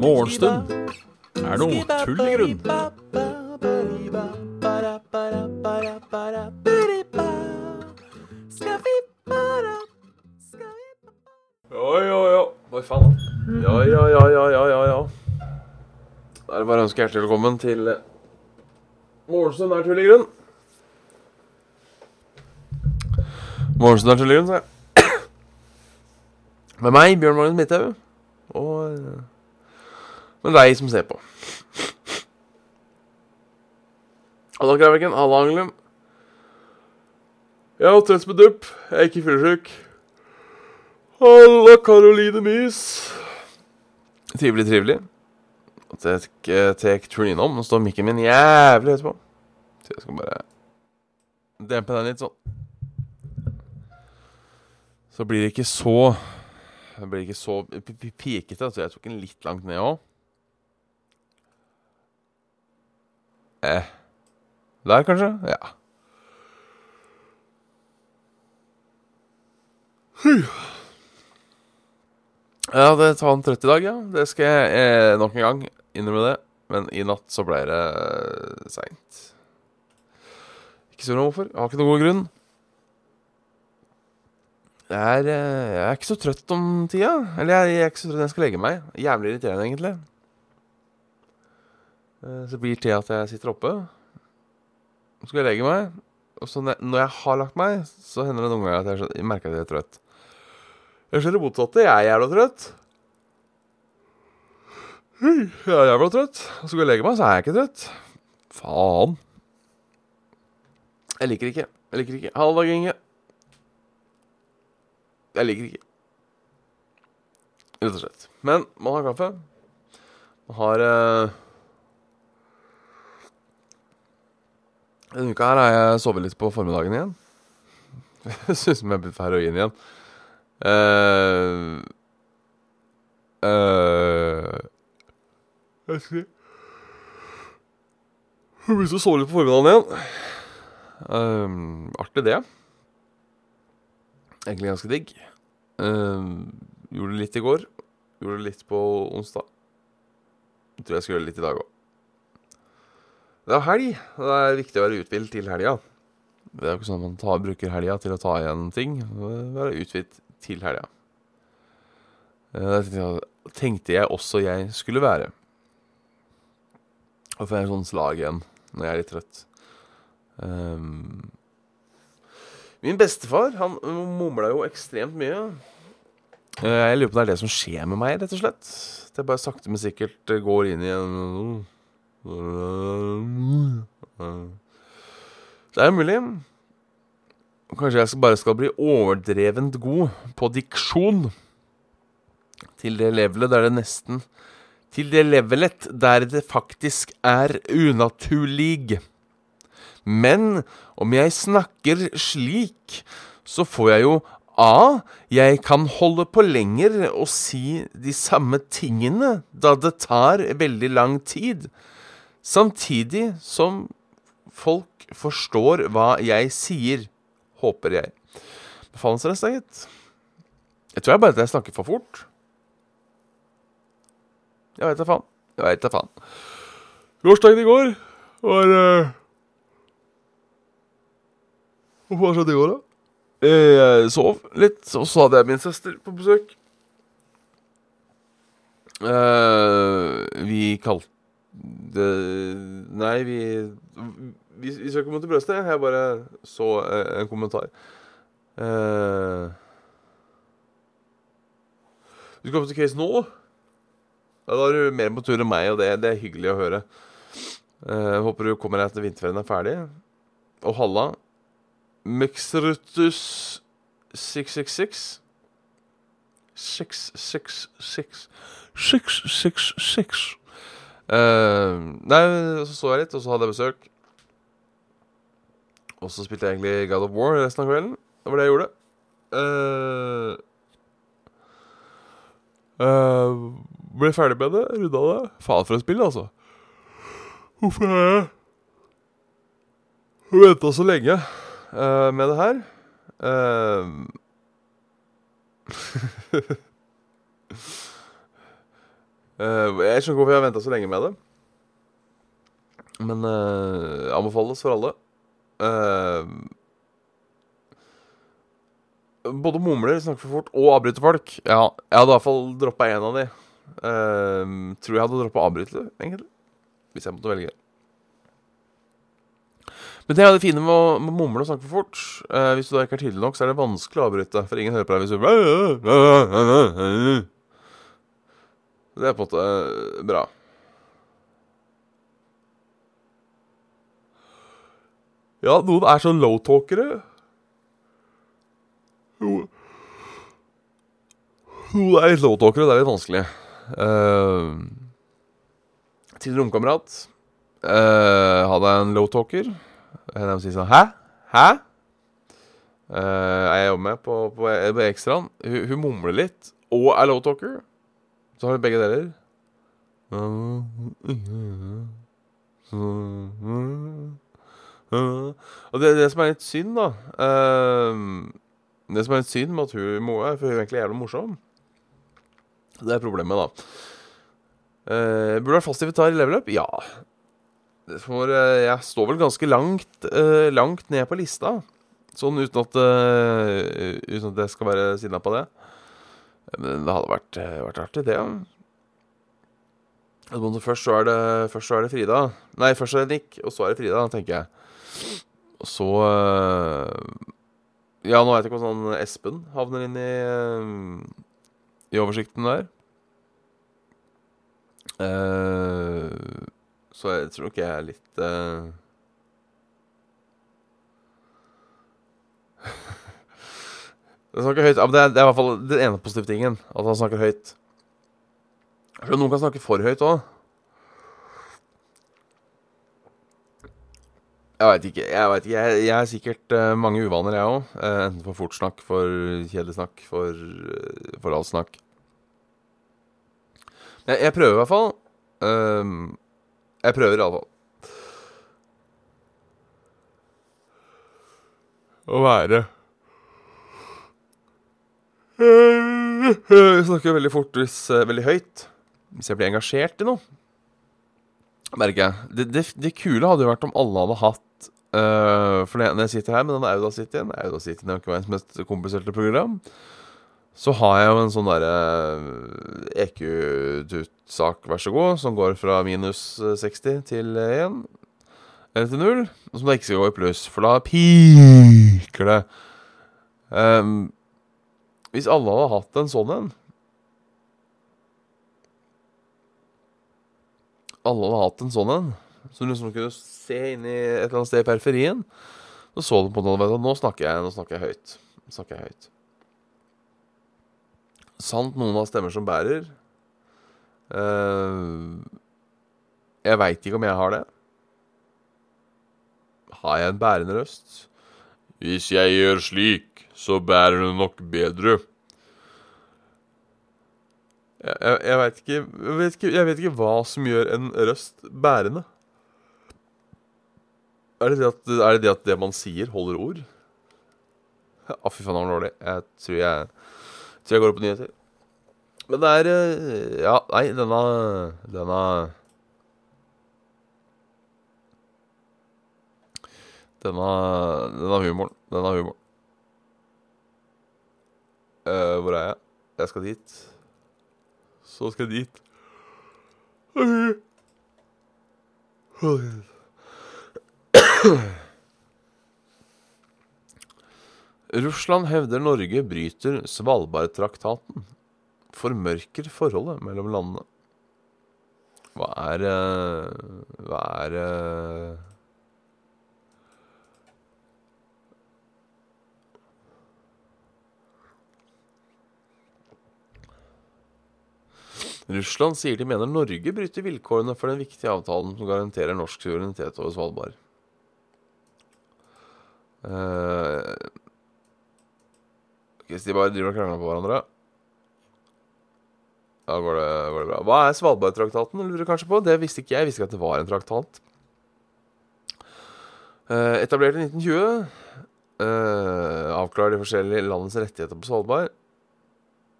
Morgenstund er noe tull i grunn. Ja, ja, ja. Hva faen? Ja, ja, ja, ja, ja, ja, ja. Da er det bare å ønske hjertelig velkommen til eh, Morgenstund er tull i grunn. Morgenstund tull sa jeg. Med meg, Bjørn Magnus Midthaug. Og eh, med deg som ser på. Halla, Kraviken. Halla, Anglum. Jeg har trøtt med dupp. Jeg er ikke fyllesyk. Halla, Karoline Mys. Trivelig, trivelig. Tek, tar turen innom. Nå står mikken min jævlig høyt på. Så jeg skal bare dempe den litt sånn. Så blir det ikke så Det blir ikke så pikete. Så jeg tok den litt langt ned òg. Eh. Der, kanskje? Ja. Det tar en trøtt i dag, ja. Det skal jeg eh, nok en gang innrømme det. Men i natt så ble det uh, seint. Ikke spør meg hvorfor. Jeg har ikke noen god grunn. Jeg er, eh, jeg er ikke så trøtt om tida. Eller jeg, jeg er ikke så trøtt jeg skal legge meg. Jævlig irriterende, egentlig. Eh, så blir til at jeg sitter oppe. Så skal jeg legge meg. Og så når jeg har lagt meg, så hender det noen ganger at jeg, merker at jeg er trøtt. Jeg ser det motsatte. Jeg er jævla trøtt. Jeg er jævla trøtt. Og så går jeg og legger meg, så er jeg ikke trøtt. Faen. Jeg liker ikke. Jeg liker ikke. Halv dag, Inge. Jeg liker ikke. Rett og slett. Men man har kaffe. Man har eh, Denne uka her har jeg sovet litt på formiddagen igjen. Jeg syns jeg har på heroin igjen. Uh, Jeg skal Jeg begynte å sove litt på formiddagen igjen. Ehm, artig, det. Egentlig ganske digg. Uh, gjorde litt i går. Gjorde litt på onsdag. Jeg tror jeg skal gjøre litt i dag òg. Det er helg. Det er viktig å være uthvilt til helga. Det er jo ikke sånn at man tar, bruker helga til å ta igjen ting. Være uthvilt til helga. Eh, Det tenkte jeg- også jeg skulle være. Og får jeg sånn slag igjen når jeg er litt trøtt. Ehm, min bestefar han mumla jo ekstremt mye. Eh, Jeg lurer på om det er det som skjer med meg, rett og slett. Det er bare sakte, men sikkert eh, går inn i en Det er mulig. Kanskje jeg bare skal bli overdrevent god på diksjon. Til det levelet der det nesten Til det levelet der det faktisk er unaturlig. Men om jeg snakker slik, så får jeg jo A. Jeg kan holde på lenger og si de samme tingene, da det tar veldig lang tid. Samtidig som folk forstår hva jeg sier. Håper jeg. Befalsrest, da, gitt. Jeg tror jeg bare at jeg snakker for fort. Jeg veit da faen. Jeg veit da faen. Gårsdagen i går var uh... Hva skjedde i går, da? Jeg sov litt, og så hadde jeg min søster på besøk. Uh, vi kalte Nei, vi Vi, vi skal ikke mot brødsted. Jeg bare så eh, en kommentar. Uh, du skal opp til case nå? Ja, da er du mer på tur enn meg, og det, det er hyggelig å høre. Uh, håper du kommer deg etter vinterferien er ferdig. Og halla. Mixerutus 666 666 666 uh, Nei, så så jeg litt, og så hadde jeg besøk. Og så spilte jeg egentlig God of War resten av kvelden. Det var det jeg gjorde. Uh, uh, ble ferdig med det, runda det. Faen for et spill, altså. Hvorfor har jeg venta så lenge eh, med det her? Uh, uh, jeg skjønner ikke hvorfor jeg har venta så lenge med det. Men uh, anbefales for alle. Uh, både mumler, snakker for fort og avbryter folk. Ja, jeg hadde i hvert fall droppa én av de. Uh, tror jeg hadde droppa avbryter egentlig. Hvis jeg måtte velge. Men det er det fine med å mumle og snakke for fort. Eh, hvis du da ikke er tydelig nok, så er det vanskelig å avbryte. For ingen hører på deg hvis du Det er på en måte bra. Ja, noen er så low-talkere. Noen er litt low-talkere, det er litt vanskelig. Uh, til romkamerat uh, hadde jeg en low-talker. De sier sånn Hæ? Hæ? Uh, jeg jobber med på, på, på ekstraen. Hun, hun, mumler litt og er low-talker. Så har vi begge deler. Og det det som er litt synd, da uh, Det som er litt synd med at hun må for hun er egentlig jævlig morsom Det er problemet, da. Uh, burde vært fast invitar i level up? Ja. For uh, jeg står vel ganske langt, uh, langt ned på lista. Sånn uten at, uten at jeg skal være sinna på det. Men det hadde vært, vært artig, det. Ja. Først så, er det, først så er det Frida. Nei, først er det Nick, og så er det Frida, tenker jeg. Og så eh, Ja, nå vet jeg ikke om sånn Espen havner inn i, eh, i oversikten der. Uh, så jeg tror nok jeg er litt uh... Det snakker høyt. Ja, det, er, det er i hvert fall den ene positive tingen. At han snakker høyt. Noen kan snakke for høyt òg. Jeg veit ikke. Jeg, vet ikke. Jeg, jeg er sikkert uh, mange uvaner, jeg òg. Uh, enten for fort snakk, for kjedelig snakk, for, uh, for alt snakk. Jeg, jeg prøver i hvert fall. Uh, jeg prøver i alle fall. Å være Jeg snakker veldig fort hvis veldig høyt. Hvis jeg blir engasjert i noe merker jeg. Det, det, det, kule hadde jo vært om alle hadde hatt Uh, for når jeg sitter her med denne Audacityen Audacityen er ikke verdens mest kompliserte program. Så har jeg jo en sånn derre EQ-tut-sak, vær så god, som går fra minus 60 til 1. Eller til 0. Som da ikke skal gå i pluss, for da piker det. Um, hvis alle hadde hatt en sånn en Alle hadde hatt en sånn en så du liksom kunne se inn i et eller annet sted i periferien. Så så du på den og nå snakker jeg, nå snakker jeg høyt. Nå snakker jeg høyt. Sant noen har stemmer som bærer. Uh, jeg veit ikke om jeg har det. Har jeg en bærende røst? Hvis jeg gjør slik, så bærer det nok bedre. Jeg, jeg, jeg veit ikke, jeg, jeg vet ikke hva som gjør en røst bærende. Er det det at, det, det, at det man sier, holder ord? Å, fy faen, det var dårlig. Jeg tror jeg, tror jeg går opp på nyheter. Men det er eh, Ja, nei, denne Denne Denne, denne humoren. Denne humoren. Uh, hvor er jeg? Jeg skal dit. Så skal jeg dit. Okay. Russland hevder Norge bryter Svalbardtraktaten. Formørker forholdet mellom landene. Hva er uh, Hva er uh, Russland sier de mener Norge bryter vilkårene for den viktige avtalen som garanterer norsk suverenitet over Svalbard. Uh, hvis de bare driver og krangler på hverandre Da går det, går det bra. Hva er Svalbardtraktaten, lurer du kanskje på? Det visste ikke jeg. Jeg visste ikke at det var en traktat. Uh, etablert i 1920. eh, avklarer de forskjellige landets rettigheter på Svalbard.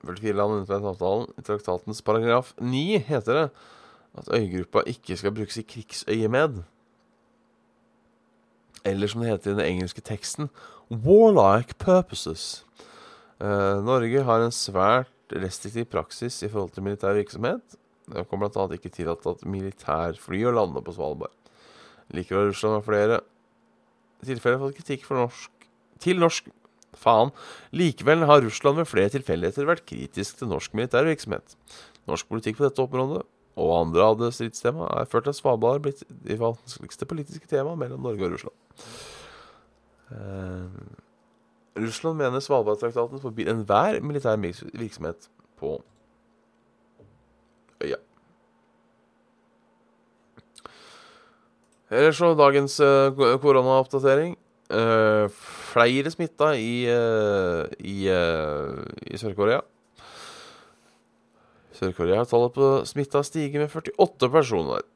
44 land undertegnet avtalen. I traktatens paragraf 9 heter det at øygruppa ikke skal brukes i krigsøyemed. Eller som det heter i den engelske teksten warlike purposes. Eh, Norge har en svært restriktiv praksis i forhold til militær virksomhet. Det kommer bl.a. ikke tillatt at militærfly å lande på Svalbard. Likevel har Russland ved flere tilfeller fått kritikk for norsk til norsk faen. Likevel har Russland ved flere tilfeldigheter vært kritisk til norsk militær virksomhet. Norsk politikk på dette området og andre av det stridstema er ført til at Svalbard har blitt de vanskeligste politiske temaene mellom Norge og Russland. Uh, Russland mener Svalbardtraktaten forbyr enhver militær virksomhet på øya. Ellers så dagens uh, koronaoppdatering. Uh, flere smitta i, uh, i, i Sør-Korea. Sør-Korea har tallet på smitta stiget med 48 personer.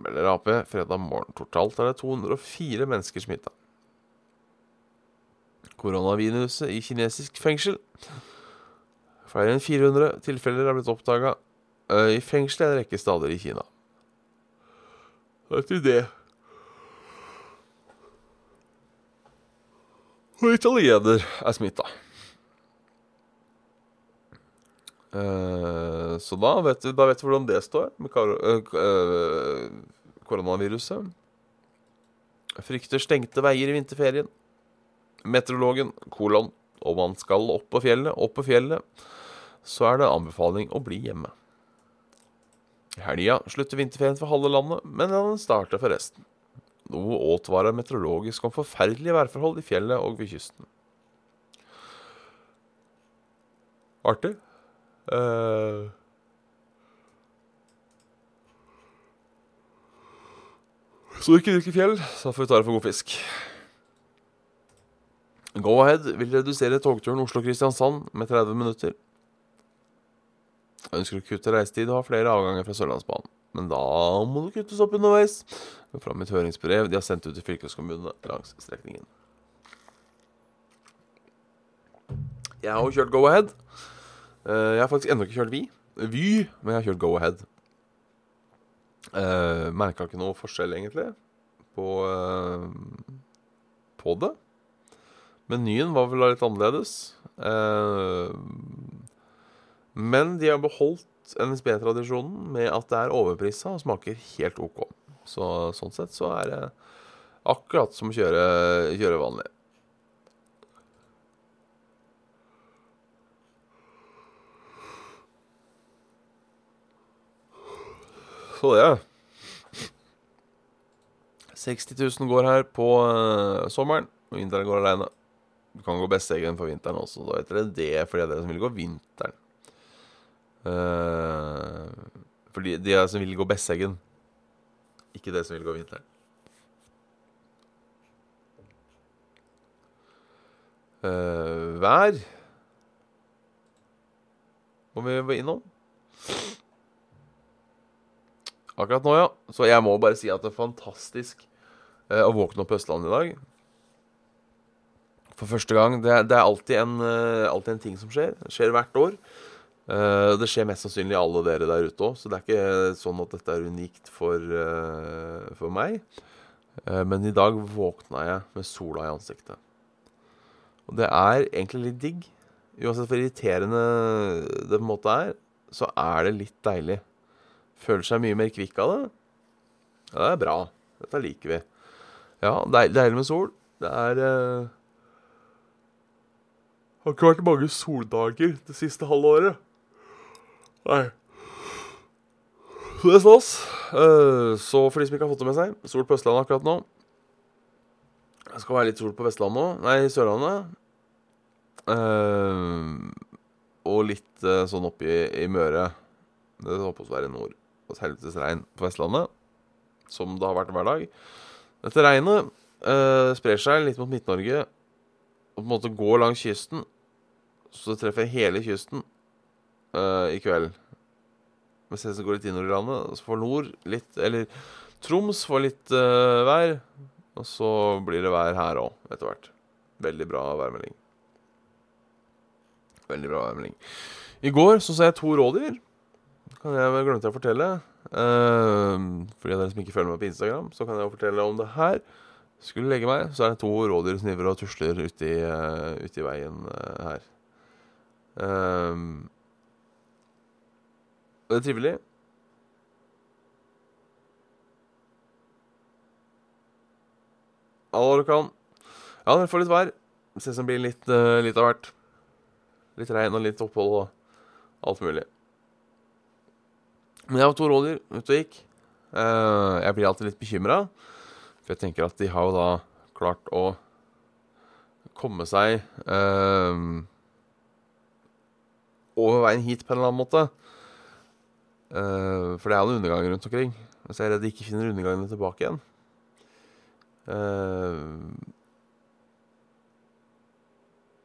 Melder Ap fredag morgen. Totalt er det 204 mennesker smitta. Koronaviruset i kinesisk fengsel. Flere enn 400 tilfeller er blitt oppdaga i fengselet en rekke stader i Kina. Vet du det? Og italiener er smitta. Uh, så da vet, du, da vet, du, hvordan det står med uh, koronaviruset. Frykter stengte veier i vinterferien. Meteorologen, kolon. Om man skal opp på fjellet, opp på fjellet, så er det anbefaling å bli hjemme. I helga slutter vinterferien for halve landet, men den starter for resten. Noe advarer meteorologisk om forferdelige værforhold i fjellet og ved kysten. Artig. Uh, så ikke drikker fjell, så får vi ta det for god fisk. Go-Ahead vil redusere togturen Oslo-Kristiansand med 30 minutter. Jeg ønsker å kutte reisetid og ha flere avganger fra Sørlandsbanen. Men da må det kuttes opp underveis. Fra mitt høringsbrev de har sendt ut til fylkeskommunene langs strekningen. Jeg har jo kjørt Go-Ahead. Eh, jeg har faktisk ennå ikke kjørt Vy, Vy, men jeg har kjørt Go-Ahead. Eh, Merka ikke noe forskjell, egentlig, på, uh, på det. Menyen var vel litt annerledes. Eh, men de har beholdt NSB-tradisjonen med at det er overprisa og smaker helt OK. Så sånn sett så er det akkurat som å kjøre, kjøre vanlig. Så det. 60 000 går her på uh, sommeren, og vinteren går aleine. Du kan gå Besseggen for vinteren også. Da heter det det for dere som vil gå vinteren. Uh, for de som vil gå Besseggen. Ikke det som vil gå vinteren. Uh, vær må vi være innom. Akkurat nå, ja. Så jeg må bare si at det er fantastisk uh, å våkne opp på Østlandet i dag. For første gang. Det, det er alltid en, uh, alltid en, ting som skjer. Det skjer hvert år. Uh, det skjer mest sannsynlig alle dere der ute òg, så det er ikke sånn at dette er unikt for, uh, for meg. Men i dag våkna jeg med sola i ansiktet. Og det er egentlig litt digg. Uansett hvor irriterende det på en måte er, så er det litt deilig. Føler seg mye mer kvikk av det. Ja, det er bra. Dette liker vi. Ja, deilig med sol. Det er har ikke vært mange soldager det siste halve året. Nei. Det er stas. Uh, så for de som ikke har fått det med seg, sol på Østlandet akkurat nå. Det skal være litt sol på Vestlandet òg. Nei, Sørlandet. Uh, og litt uh, sånn oppi i Møre. Det håper å være nord. Og helvetes regn på Vestlandet. Som det har vært hver dag. Dette regnet sprer seg litt mot Midt-Norge. På en måte går langs kysten. Så det treffer hele kysten uh, i kveld. Mens jeg går litt innover i landet. Så får nord litt Eller Troms får litt uh, vær. Og så blir det vær her òg, etter hvert. Veldig bra værmelding. Veldig bra værmelding. I går så så jeg to rådyr. Kan jeg glemte jeg å fortelle. Uh, for de av dere som ikke følger meg på Instagram, så kan jeg jo fortelle om det her. Skulle legge meg, så er det to rådyr som driver og tusler uti, uh, uti veien uh, her. Um, det er trivelig. Hallo, dere kan. Ja, dere får litt vær. Ser ut som det blir litt, uh, litt av hvert. Litt regn og litt opphold og alt mulig. Men jeg har to rådyr ute og gikk. Uh, jeg blir alltid litt bekymra, for jeg tenker at de har jo da klart å komme seg eh, over veien hit på en eller annen måte. Eh, for det er jo en undergang rundt omkring. Så jeg er redd de ikke finner undergangene tilbake igjen. Eh,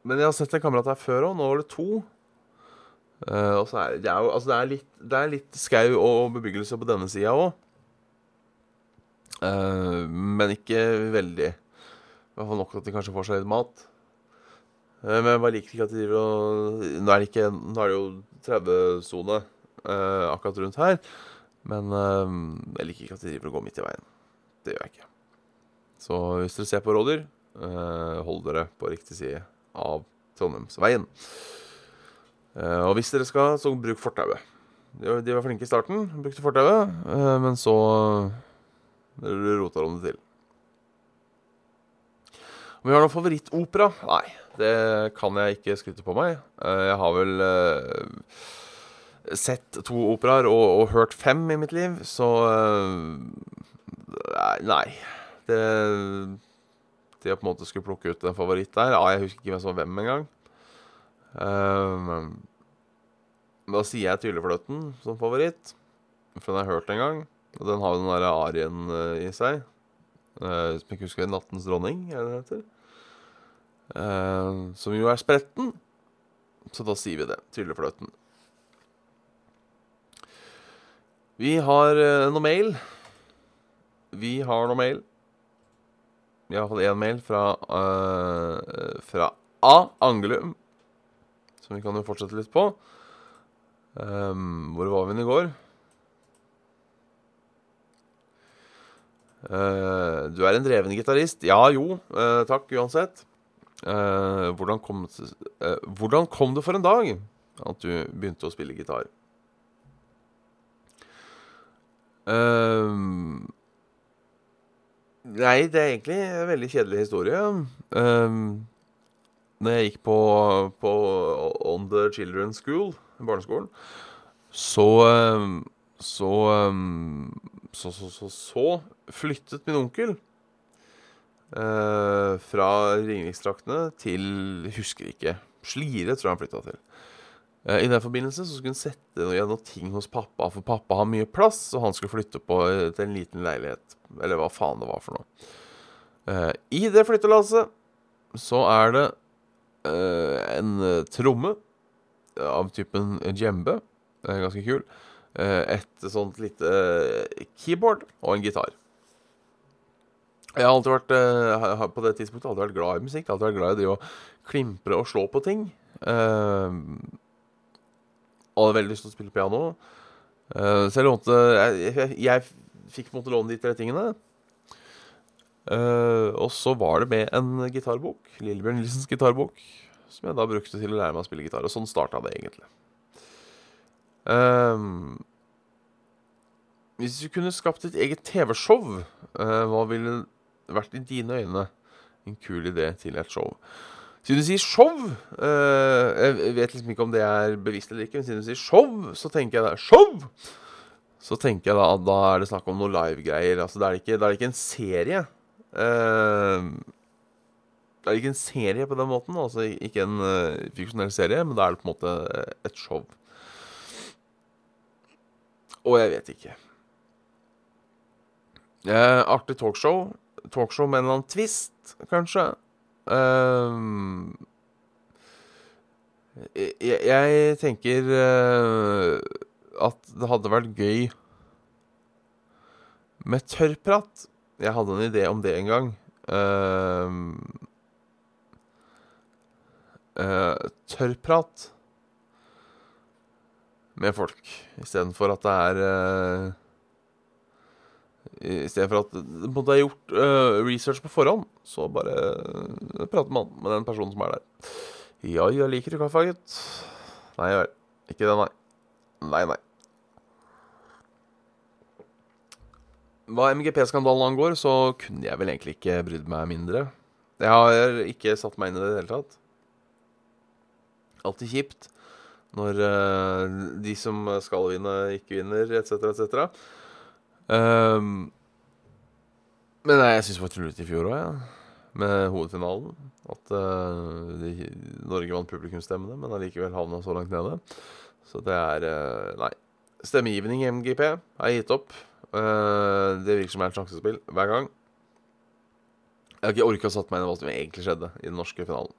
men jeg har sett en kamerat her før òg. Nå var det to. Uh, og så er det, jo, altså det, er litt, er litt skau og bebyggelse på denne sida òg. Uh, men ikke veldig. I hvert fall nok at de kanskje får seg litt mat. Uh, men jeg bare liker ikke at de driver og Nå er det, ikke, nå er det jo 30-sone akkurat rundt her. Men jeg liker ikke at de driver og går midt i veien. Det gjør jeg ikke. Så hvis dere ser på rådyr, hold dere på riktig side av Trondheimsveien. Uh, og hvis dere skal, så bruk fortauet. De, var flinke i starten, brukte fortauet, uh, men så uh, roter om det til. Om vi har noen favorittopera? Nei, det kan jeg ikke skryte på meg. jeg har vel sett to operaer og, og, hørt fem i mitt liv, så Nei. Det De på en måte skulle plukke ut en favoritt der. Ja, jeg husker ikke hvem som var hvem engang. Da sier jeg Tyllefløten som favoritt, for den har jeg hørt en gang. Og den har jo den derre arien uh, i seg. Uh, som jeg ikke husker 'Nattens dronning', er det heter. Uh, som jo er spretten. Så da sier vi det. Tyllefløten. Vi har uh, noe mail. Vi har noe mail. Vi har fått én mail fra, uh, fra A. Angelum, som vi kan jo fortsette litt på. Um, hvor var vi i går? Uh, du er en dreven gitarist. Ja, jo. Uh, takk uansett. Uh, hvordan, kom, hvordan, kom, det for en dag at du begynte å spille gitar? Nei, det er egentlig en veldig kjedelig historie. Uh, når jeg gikk på, på On the Children's School, barneskolen, så så, um, så, så, så, så flyttet min onkel eh, fra Ringeriksdraktene til Husker ikke. Slire tror jeg han flytta til. Eh, I den forbindelse så skulle han sette igjen noen ting hos pappa, for pappa har mye plass, og han skulle flytte på uh, til en liten leilighet. Eller hva faen det var for noe. Eh, I det flyttelasset så er det uh, en uh, tromme av typen djembe. ganske kul. Et sånt lite keyboard og en gitar. Jeg har alltid vært på det tidspunktet alltid vært glad i musikk. Alltid vært glad i det å klimpre og slå på ting. og hadde veldig lyst til å spille piano. så jeg lånte jeg, jeg, jeg fikk på en måte låne de tre tingene. Og så var det med en gitarbok, Lillebjørn Nilsens gitarbok, som jeg da brukte til å lære meg å spille gitar. Og sånn starta det, egentlig. Um, hvis du kunne skapt et eget TV-show, uh, hva ville vært i dine øyne en kul idé til et show? Siden du sier show uh, Jeg vet liksom ikke om det er bevisst eller ikke, men siden du sier show, så tenker jeg det er show! så tenker jeg da at da er det snakk om noe live-greier. Altså, da er, det ikke, ikke en serie. Uh, det er ikke en serie på den måten, altså ikke en uh, fiksjonell serie, men da er det på en måte et show. Og jeg vet ikke. Eh, artig talkshow. Talkshow med en eller annen twist, kanskje. Uh, jeg, jeg, tenker at det hadde vært gøy med tørrprat. Jeg hadde en idé om det en gang. Uh, uh, tørrprat med folk, istedenfor at det er uh, Istedenfor at det måtte ha gjort uh, research på forhånd, så bare uh, prater man med den personen som er der. Ja, jeg liker du kaffe, gutt? Nei vel. Ikke det, nei. Nei, nei. Hva MGP-skandalen angår, så kunne jeg vel egentlig ikke brydd meg mindre. Jeg har ikke satt meg inn i det i det hele tatt. Alltid kjipt når uh, de som skal vinne, ikke vinner, etc., etc. Um, men nei, jeg syns det var trullet i fjor òg, ja. med hovedfinalen. At uh, de, Norge vant publikumsstemmene, men allikevel havna så langt nede. Så det er uh, Nei. Stemmegivning i MGP er gitt opp. Uh, det virker som er et sjansespill hver gang. Jeg har ikke orka å satt meg inn i hva som egentlig skjedde i den norske finalen.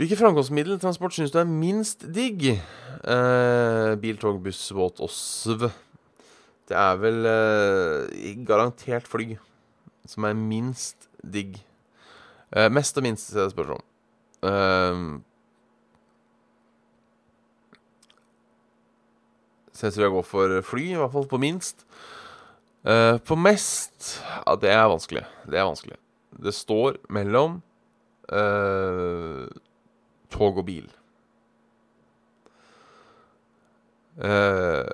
Hvilket framkomstmiddel transport syns du er minst digg? Eh, bil, tog, buss, båt og SV. Det er vel eh, garantert fly som er minst digg. Eh, mest og minst, er det spørsmål. Eh, så jeg tror jeg går for fly, i hvert fall på minst. Eh, på mest Ja, det er vanskelig. Det er vanskelig. Det står mellom eh, tog og bil. Uh,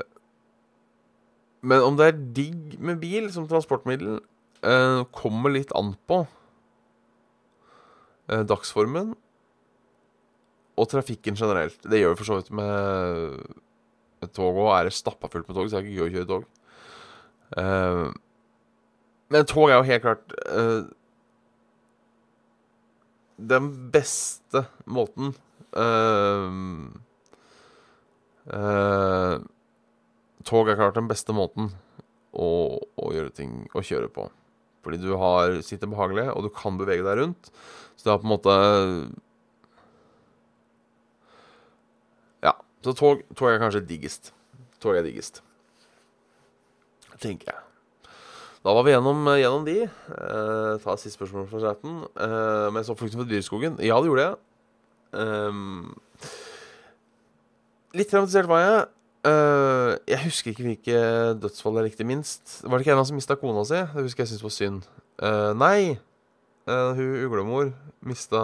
men om det er digg med bil som transportmiddel, uh, kommer litt an på uh, dagsformen og trafikken generelt. Det gjør vi for så vidt med, tog òg. Er det stappa fullt med tog, så er det ikke gøy å kjøre tog. men tog er jo helt klart den beste måten uh, uh, Tog er klart den beste måten å, å, gjøre ting Å kjøre på. Fordi du har, sitter behagelig, og du kan bevege deg rundt. Så det er på en måte Ja. Så tog, tog er kanskje diggest. Tog er diggest. Tenker jeg. Da var vi gjennom, eh, gjennom de. Eh, ta siste spørsmål fra chatten. Eh, men så flukten fra dyreskogen. Ja, det gjorde jeg. Eh, litt traumatisert var jeg. Eh, jeg husker ikke hvilke dødsfall jeg likte minst. Var det ikke en av dem som mista kona si? Det husker jeg syntes var synd. Uh, nei. Uh, hun uglemor mista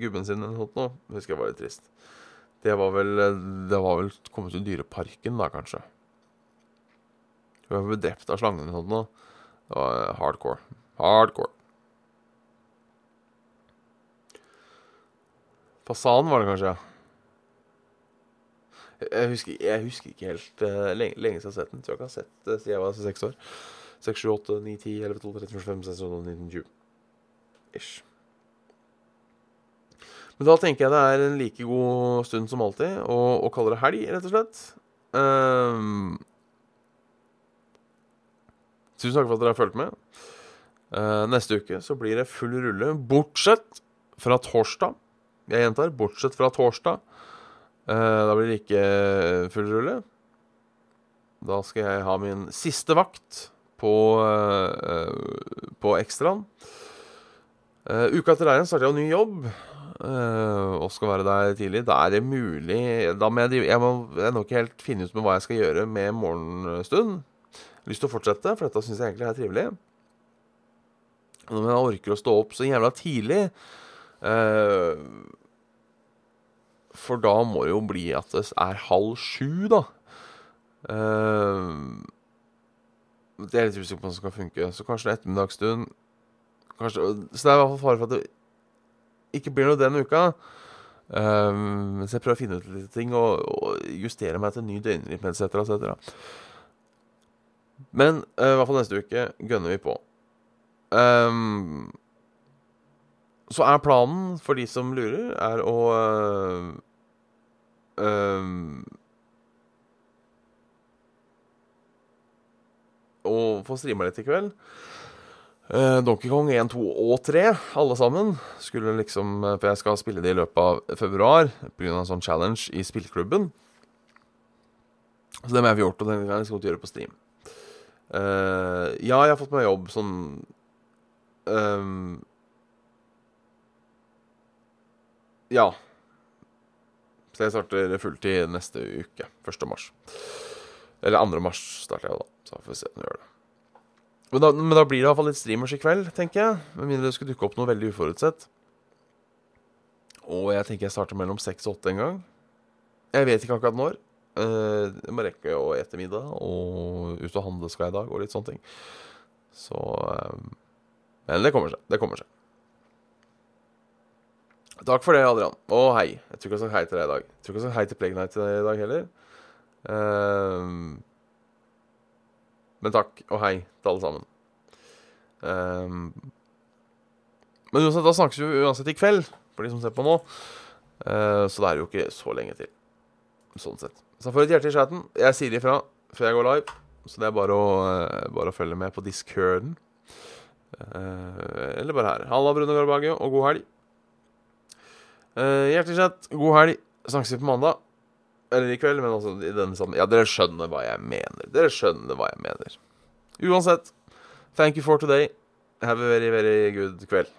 gubben sin eller noe. Det husker jeg var litt trist. Det var vel Det var vel kommet til Dyreparken, da, kanskje. Hun ble drept av slangen eller noe. Det var hardcore. Hardcore. Fasan var det kanskje. Jeg husker, jeg husker ikke helt uh, lenge, lenge, siden jeg har sett den. Jeg tror jeg har sett det siden jeg var seks år. 6, 7, 8, 9, 10, 11, 12, 13, 14, 15, 16, 19, 20. Ish. Men da tenker jeg det er en like god stund som alltid å kalle det helg, rett og slett. Um, Tusen takk for at dere har fulgt med. Uh, neste uke så blir det full rulle, bortsett fra torsdag. Jeg gjentar, bortsett fra torsdag. Uh, da blir det ikke full rulle. Da skal jeg ha min siste vakt på, uh, på ekstraen. uka etter der starter jeg ny jobb. og skal være der tidlig. Da er det mulig Da må jeg, jeg må jeg må ikke helt finne ut med hva jeg skal gjøre med morgenstund lyst til å fortsette, for dette syns jeg egentlig er trivelig. Når man orker å stå opp så jævla tidlig eh, For da må det jo bli at det er halv sju, da. Eh, det er litt usikker på om det skal funke. Så kanskje det er ettermiddagsstund. Kanskje, så det er i hvert fall fare for at det ikke blir noe den uka. Um, så jeg prøver å finne ut litt ting og, og justere meg til ny døgnrytme etc. etc. Men uh, i hvert fall neste uke gønner vi på. Um, så er planen, for de som lurer, er å uh, um, Å få streama litt i kveld. Uh, Donkey Kong 1, 2 og 3, alle sammen. Skulle liksom For jeg skal spille det i løpet av februar pga. en sånn challenge i spillklubben. Så det må jeg få gjort, og det kan jeg liksom gjøre på stream. Uh, ja, jeg har fått meg jobb som um, Ja. Så jeg starter fulltid neste uke. 1. mars. Eller 2. mars starter jeg, da. Så får vi se om jeg gjør det. Men da, men da blir det iallfall litt streamers i kveld, tenker jeg. Med mindre det skulle dukke opp noe veldig uforutsett. Og jeg tenker jeg starter mellom seks og åtte en gang. Jeg vet ikke akkurat når. Uh, jeg må rekke å ete middag, og ut og handle skal jeg i dag, og litt sånne ting. Så um, Men det kommer seg. Det kommer seg. Takk for det, Adrian. Og hei. Jeg tror ikke jeg sagt hei til deg i dag. Jeg tror ikke jeg sagt hei til Pregnite til deg i dag heller. Uh, men takk, og hei til alle sammen. Um, men uansett, da snakkes vi uansett i kveld, for de som ser på nå. Uh, så det er jo ikke så lenge til. Sånn sett. Så får et hjerte i chatten. Jeg sier ifra før jeg går live. Så det er bare å, uh, bare å følge med på discorden. Uh, eller bare her. Halla, Brune Garbage, og god helg. Uh, hjertelig chat, god helg. Snakkes vi på mandag. Eller i kveld, men altså i denne sammen. Ja, dere skjønner hva jeg mener. Dere skjønner hva jeg mener. Uansett, thank you for today. Have a very, very good kveld.